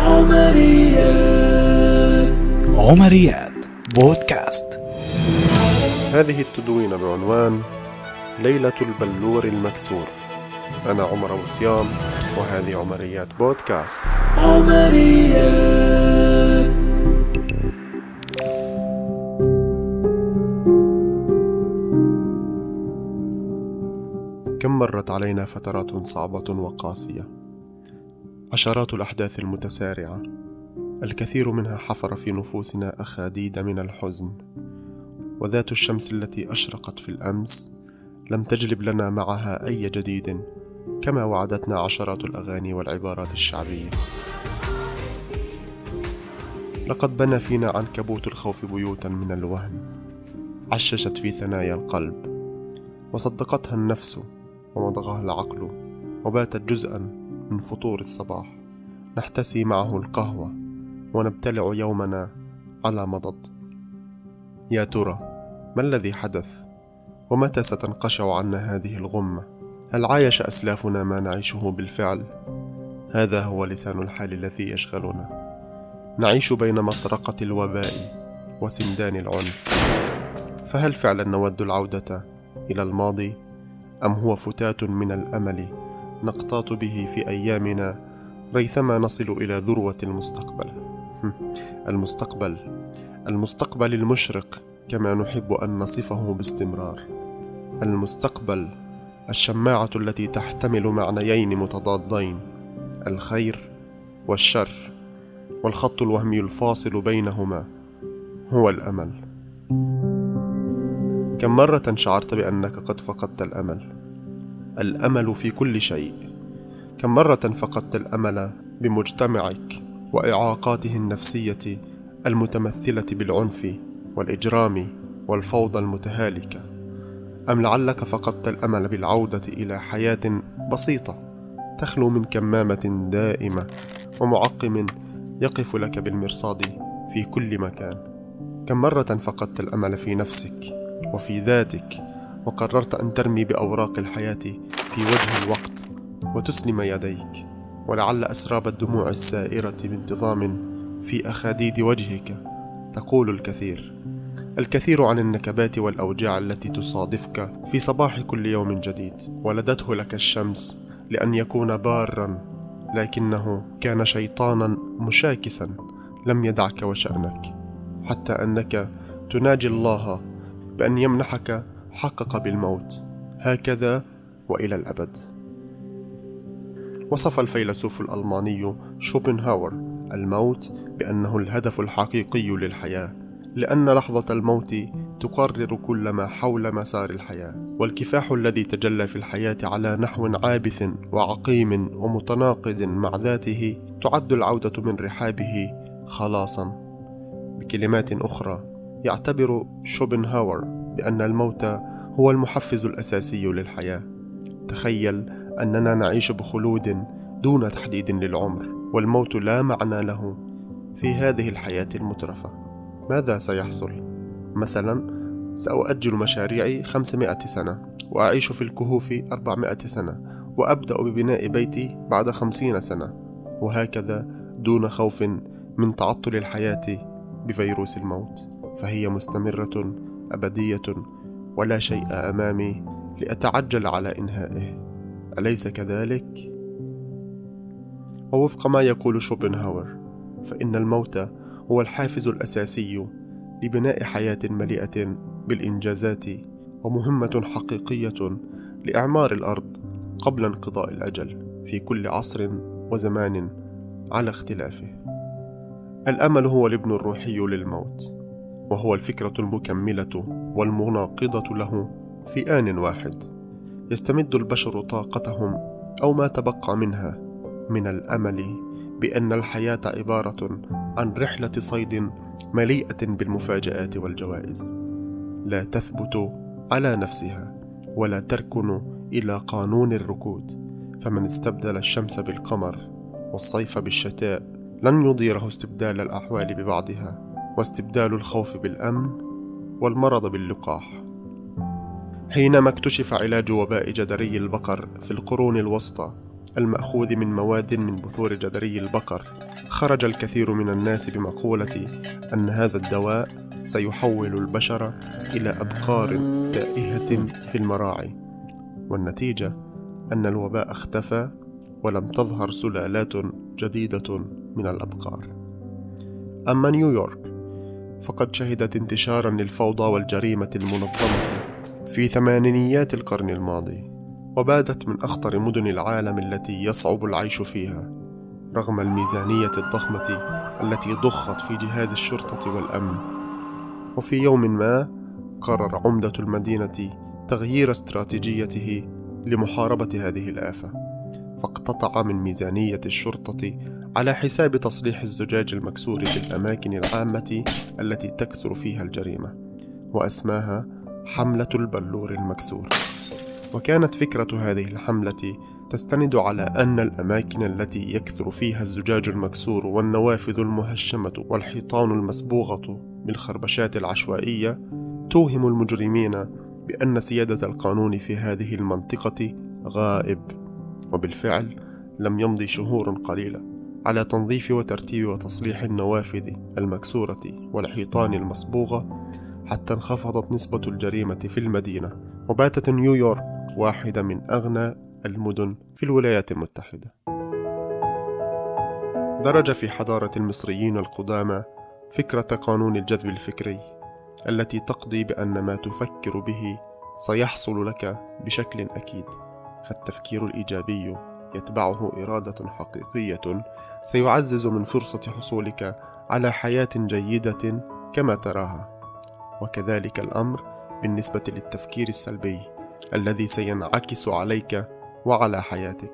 عمريات. عمريات. بودكاست. هذه التدوينة بعنوان ليلة البلور المكسور. أنا عمر أبو صيام وهذه عمريات بودكاست. عمريات. كم مرت علينا فترات صعبة وقاسية. عشرات الأحداث المتسارعة. الكثير منها حفر في نفوسنا أخاديد من الحزن. وذات الشمس التي أشرقت في الأمس لم تجلب لنا معها أي جديد كما وعدتنا عشرات الأغاني والعبارات الشعبية. لقد بنى فينا عنكبوت الخوف بيوتا من الوهن. عششت في ثنايا القلب. وصدقتها النفس ومضغها العقل وباتت جزءا من فطور الصباح. نحتسي معه القهوة ونبتلع يومنا على مضض. يا ترى ما الذي حدث؟ ومتى ستنقشع عنا هذه الغمة؟ هل عايش أسلافنا ما نعيشه بالفعل؟ هذا هو لسان الحال الذي يشغلنا. نعيش بين مطرقة الوباء وسندان العنف. فهل فعلا نود العودة إلى الماضي أم هو فتات من الأمل؟ نقتات به في أيامنا ريثما نصل إلى ذروة المستقبل. المستقبل المستقبل المشرق كما نحب أن نصفه باستمرار. المستقبل الشماعة التي تحتمل معنيين متضادين. الخير والشر والخط الوهمي الفاصل بينهما هو الأمل. كم مرة شعرت بأنك قد فقدت الأمل؟ الأمل في كل شيء. كم مرة فقدت الأمل بمجتمعك وإعاقاته النفسية المتمثلة بالعنف والإجرام والفوضى المتهالكة أم لعلك فقدت الأمل بالعودة إلى حياة بسيطة تخلو من كمامة دائمة ومعقم يقف لك بالمرصاد في كل مكان. كم مرة فقدت الأمل في نفسك وفي ذاتك وقررت أن ترمي بأوراق الحياة في وجه الوقت وتسلم يديك ولعل أسراب الدموع السائرة بانتظام في أخاديد وجهك تقول الكثير. الكثير عن النكبات والأوجاع التي تصادفك في صباح كل يوم جديد ولدته لك الشمس لأن يكون بارا لكنه كان شيطانا مشاكسا لم يدعك وشأنك حتى أنك تناجي الله بأن يمنحك حقك بالموت. هكذا وإلى الأبد. وصف الفيلسوف الألماني شوبنهاور الموت بأنه الهدف الحقيقي للحياة لأن لحظة الموت تقرر كل ما حول مسار الحياة والكفاح الذي تجلى في الحياة على نحو عابث وعقيم ومتناقض مع ذاته تعد العودة من رحابه خلاصا. بكلمات أخرى يعتبر شوبنهاور بأن الموت هو المحفز الأساسي للحياة. تخيل أننا نعيش بخلود دون تحديد للعمر والموت لا معنى له في هذه الحياة المترفة ماذا سيحصل؟ مثلا سأؤجل مشاريعي 500 سنة وأعيش في الكهوف 400 سنة وأبدأ ببناء بيتي بعد 50 سنة وهكذا دون خوف من تعطل الحياة بفيروس الموت فهي مستمرة أبدية ولا شيء أمامي لأتعجل على إنهائه أليس كذلك؟ ووفق ما يقول شوبنهاور فإن الموت هو الحافز الأساسي لبناء حياة مليئة بالإنجازات ومهمة حقيقية لإعمار الأرض قبل انقضاء الأجل في كل عصر وزمان على اختلافه. الأمل هو الابن الروحي للموت، وهو الفكرة المكملة والمناقضة له في آن واحد. يستمد البشر طاقتهم أو ما تبقى منها من الأمل بأن الحياة عبارة عن رحلة صيد مليئة بالمفاجآت والجوائز. لا تثبت على نفسها ولا تركن إلى قانون الركود. فمن استبدل الشمس بالقمر والصيف بالشتاء لن يضيره استبدال الأحوال ببعضها واستبدال الخوف بالأمن والمرض باللقاح. حينما اكتشف علاج وباء جدري البقر في القرون الوسطى المأخوذ من مواد من بثور جدري البقر خرج الكثير من الناس بمقولة أن هذا الدواء سيحول البشر إلى أبقار تائهة في المراعي. والنتيجة أن الوباء اختفى ولم تظهر سلالات جديدة من الأبقار. أما نيويورك فقد شهدت انتشارا للفوضى والجريمة المنظمة في ثمانينيات القرن الماضي وبادت من أخطر مدن العالم التي يصعب العيش فيها رغم الميزانية الضخمة التي ضخت في جهاز الشرطة والأمن. وفي يوم ما قرر عمدة المدينة تغيير استراتيجيته لمحاربة هذه الآفة فاقتطع من ميزانية الشرطة على حساب تصليح الزجاج المكسور في الأماكن العامة التي تكثر فيها الجريمة وأسماها حملة البلور المكسور. وكانت فكرة هذه الحملة تستند على أن الأماكن التي يكثر فيها الزجاج المكسور والنوافذ المهشمة والحيطان المصبوغة بالخربشات العشوائية توهم المجرمين بأن سيادة القانون في هذه المنطقة غائب وبالفعل لم يمضي شهور قليلة على تنظيف وترتيب وتصليح النوافذ المكسورة والحيطان المصبوغة حتى انخفضت نسبة الجريمة في المدينة وباتت نيويورك واحدة من أغنى المدن في الولايات المتحدة. درج في حضارة المصريين القدامى فكرة قانون الجذب الفكري التي تقضي بأن ما تفكر به سيحصل لك بشكل أكيد. فالتفكير الإيجابي يتبعه إرادة حقيقية سيعزز من فرصة حصولك على حياة جيدة كما تراها. وكذلك الأمر بالنسبة للتفكير السلبي الذي سينعكس عليك وعلى حياتك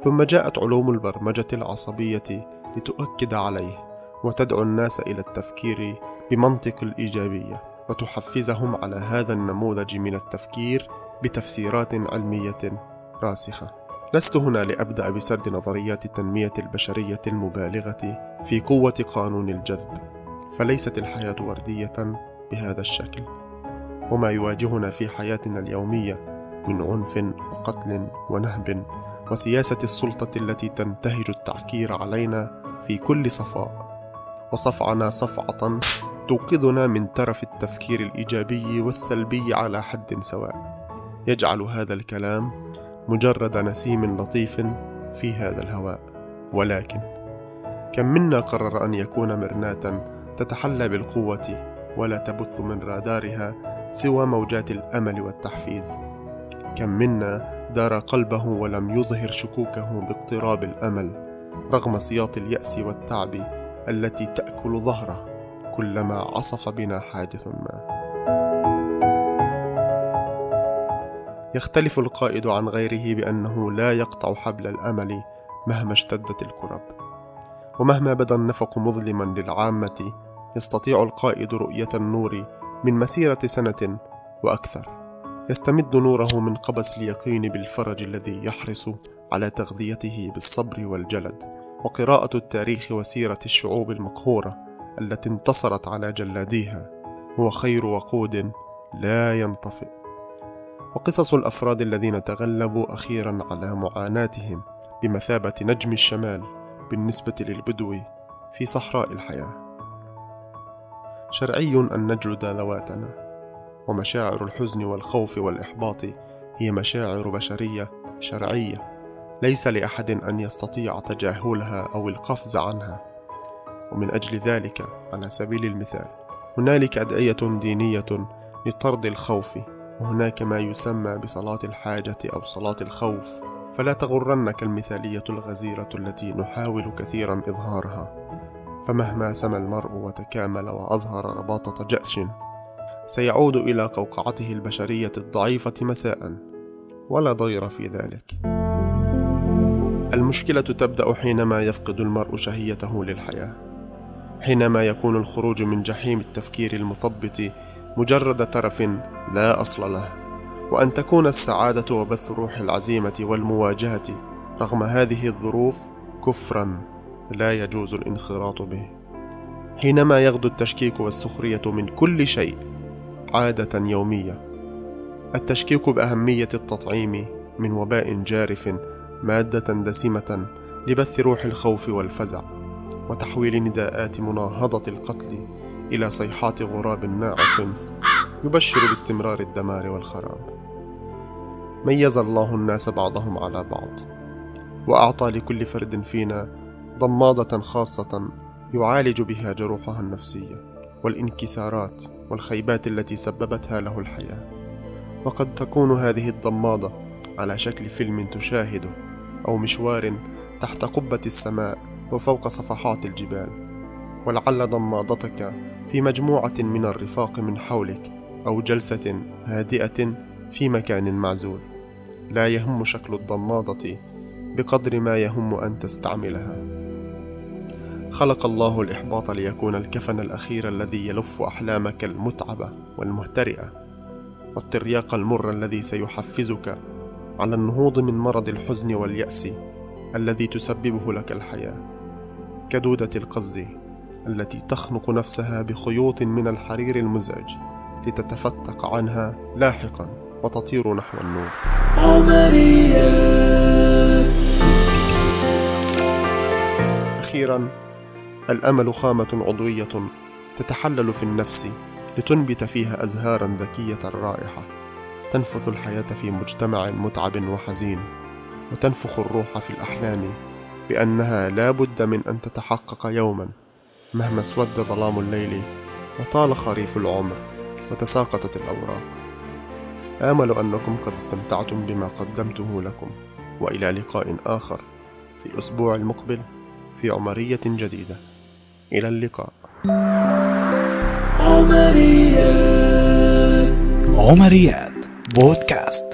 ثم جاءت علوم البرمجة العصبية لتؤكد عليه وتدعو الناس إلى التفكير بمنطق الإيجابية وتحفزهم على هذا النموذج من التفكير بتفسيرات علمية راسخة. لست هنا لأبدأ بسرد نظريات التنمية البشرية المبالغة في قوة قانون الجذب، فليست الحياة وردية بهذا الشكل. وما يواجهنا في حياتنا اليومية من عنف وقتل ونهب وسياسة السلطة التي تنتهج التعكير علينا في كل صفاء. وصفعنا صفعة توقظنا من ترف التفكير الإيجابي والسلبي على حد سواء. يجعل هذا الكلام مجرد نسيم لطيف في هذا الهواء. ولكن كم منا قرر أن يكون مرناة تتحلى بالقوة ولا تبث من رادارها سوى موجات الأمل والتحفيز. كم منا دار قلبه ولم يظهر شكوكه باقتراب الأمل رغم سياط اليأس والتعب التي تأكل ظهره كلما عصف بنا حادث ما. يختلف القائد عن غيره بأنه لا يقطع حبل الأمل مهما اشتدت الكرب. ومهما بدا النفق مظلما للعامة يستطيع القائد رؤية النور من مسيرة سنة وأكثر. يستمد نوره من قبس اليقين بالفرج الذي يحرص على تغذيته بالصبر والجلد. وقراءة التاريخ وسيرة الشعوب المقهورة التي انتصرت على جلاديها هو خير وقود لا ينطفئ. وقصص الأفراد الذين تغلبوا أخيرا على معاناتهم بمثابة نجم الشمال بالنسبة للبدو في صحراء الحياة. شرعي أن نجلد ذواتنا ومشاعر الحزن والخوف والإحباط هي مشاعر بشرية شرعية ليس لأحد أن يستطيع تجاهلها أو القفز عنها. ومن أجل ذلك على سبيل المثال هنالك أدعية دينية لطرد الخوف وهناك ما يسمى بصلاة الحاجة أو صلاة الخوف. فلا تغرنك المثالية الغزيرة التي نحاول كثيرا إظهارها. فمهما سمى المرء وتكامل وأظهر رباطة جأش سيعود إلى قوقعته البشرية الضعيفة مساء ولا ضير في ذلك. المشكلة تبدأ حينما يفقد المرء شهيته للحياة حينما يكون الخروج من جحيم التفكير المثبط مجرد ترف لا أصل له وأن تكون السعادة وبث روح العزيمة والمواجهة رغم هذه الظروف كفرا. لا يجوز الانخراط به. حينما يغدو التشكيك والسخرية من كل شيء عادة يومية. التشكيك بأهمية التطعيم من وباء جارف مادة دسمة لبث روح الخوف والفزع وتحويل نداءات مناهضة القتل إلى صيحات غراب ناعق يبشر باستمرار الدمار والخراب. ميز الله الناس بعضهم على بعض وأعطى لكل فرد فينا ضماده خاصة يعالج بها جروحها النفسية والانكسارات والخيبات التي سببتها له الحياة. وقد تكون هذه الضماده على شكل فيلم تشاهده أو مشوار تحت قبة السماء وفوق صفحات الجبال. ولعل ضمادتك في مجموعة من الرفاق من حولك أو جلسة هادئة في مكان معزول. لا يهم شكل الضمادة بقدر ما يهم أن تستعملها. خلق الله الإحباط ليكون الكفن الأخير الذي يلف أحلامك المتعبة والمهترئة. والترياق المر الذي سيحفزك على النهوض من مرض الحزن واليأس الذي تسببه لك الحياة. كدودة القز التي تخنق نفسها بخيوط من الحرير المزعج لتتفتق عنها لاحقا وتطير نحو النور. أخيرا الأمل خامة عضوية تتحلل في النفس لتنبت فيها أزهارا زكية الرائحة تنفث الحياة في مجتمع متعب وحزين وتنفخ الروح في الأحلام بأنها لا بد من أن تتحقق يوما مهما اسود ظلام الليل وطال خريف العمر وتساقطت الأوراق. آمل أنكم قد استمتعتم بما قدمته لكم وإلى لقاء آخر في الأسبوع المقبل في عمرية جديدة. إلى اللقاء. عمريات. عمريات. بودكاست.